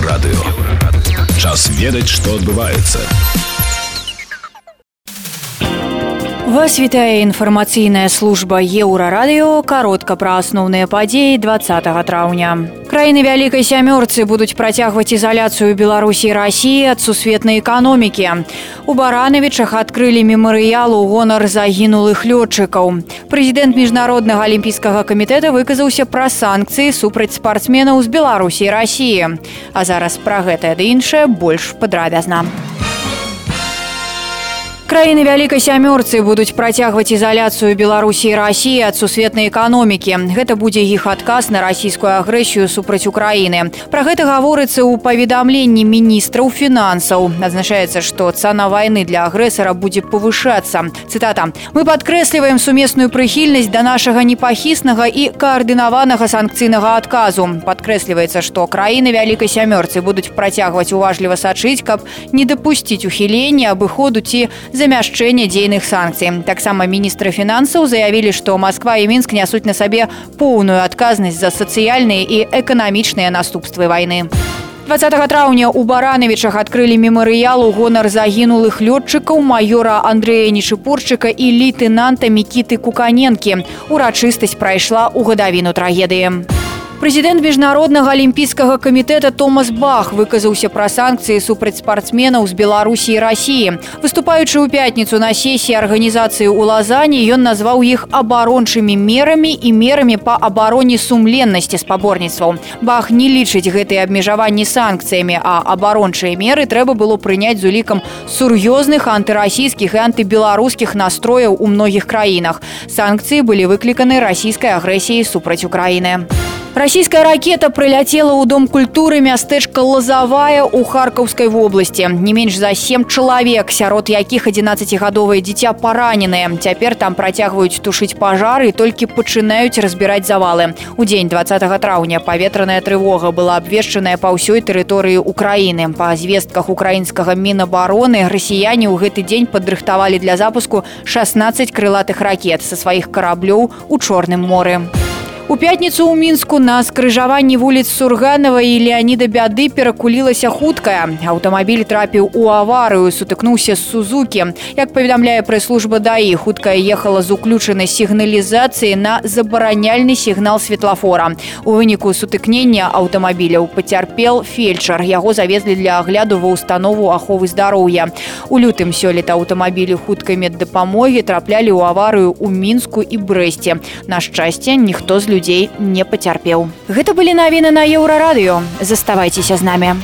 Еўрарадыё. Час ведаць, што адбываецца. Вас вітае інфармацыйная служба еўрарадыё каротка пра асноўныя падзеі 20 траўня. Краіны вялікай сямёрцы будуць працягваць ізаляцыю Беларусі і рассіі ад сусветнай эканомікі. У баранавічах адкрылі мемарыял у гонар загінулых лётчыкаў. Прэзідэнт міжнароднага алімпійскага камітэта выказаўся пра санкцыі супраць спартсменаў з Беларусі і рассіі. А зараз пра гэтае ды іншае больш падрабязна. Краіны вялікай сямёрцы будуць працягваць ізаляцыю Беларусі і рассіі ад сусветнай эканомікі. Гэта будзе іх адказ на расійскую агрэсію супраць Украіны. Пра гэта гаворыцца ў паведамленні міністраў фінансаў. Адзначаецца, што цана вайны для агрэсара будзе павышацца. Цытата: Мы падкрэсліваем сумесную прыхільнасць да нашага непахіснага і каардынаванага санкцыйнага адказу. Падкрэсліваецца, што краіны вялікай сямёрцы будуць працягваць уважліва сачыць, каб не дапусціць ухілення абыходу ці замяшчэння дзейных санкцый. Таксама міністры фінансаў заявілі, што Масква і мінск нясуць на сабе поўную адказнасць за сацыяльныя і эканамічныя наступствы вайны. 20 траўня у баранавічах адкрылі мемарыял у гонар загінулых лётчыкаў майора Андрэя Нечыпорчыка і лейтенанта Мікіты Куканенкі. Урачыстасць прайшла ў гадавіну трагедыі. Прэзідэнт міжнароднага алімпійскага камітэта Томас Бах выказаўся пра санкцыі супраць спартсменаў з Беларусі і рассіі. Выступаючы ў пятніцу на сесіі арганізацыі ў Лазані, ён назваў іх абарончымі мерамі і мерамі па абароне сумленнасці спаборніцтваў. Бах не лічыць гэтыя абмежаванні санкцыямі, а абарончыя меры трэба было прыняць з улікам сур'ёзных антырасійскіх і антыбеларускіх настрояў у многіх краінах. Санкцыі былі выкліканы расійскай агрэсіяй супраць Украіны. Расійская ракета прыляцела ў дом культуры мястэчка лазавая ў харкаўскай вобласці не менш за сем чалавек сярод якіх 11гадовае дзіця параненыя цяпер там працягваюць тушыць пажары і толькі пачынаюць разбіраць завалы у дзень 20 траўня паветраная трывога была абвешчаная па ўсёй тэрыторыі Украіны па звестках украінскага мінабароны расіяне ў гэты дзень падрыхтавалі для запуску 16 крылатых ракет са сваіх караблёў у чорным моры. У пятніцу ў мінску на скрыжаванні вуліц сурганова і леаніда бяды перакулілася хуткая аўтамабіль трапіў у аварыю сутыкнуўся з сузукі як паведамляе прэс-служба даі хуткая ехала з уключанай сігналізацыі на забараняльны сігнал светлафора у выніку сутыкнення аўтамабіляў пацярпел фельчар яго завезлі для агляду ва установу аховы здароўя у лютым сёлета аўтамабілі хуткай меддапамогі траплялі ў аварыю ў мінску і брэсце на шчасце ніхто з людзей людзей не пацярпеў. Гэта былі навіны на еўрарадыё. Заставайцеся з намі.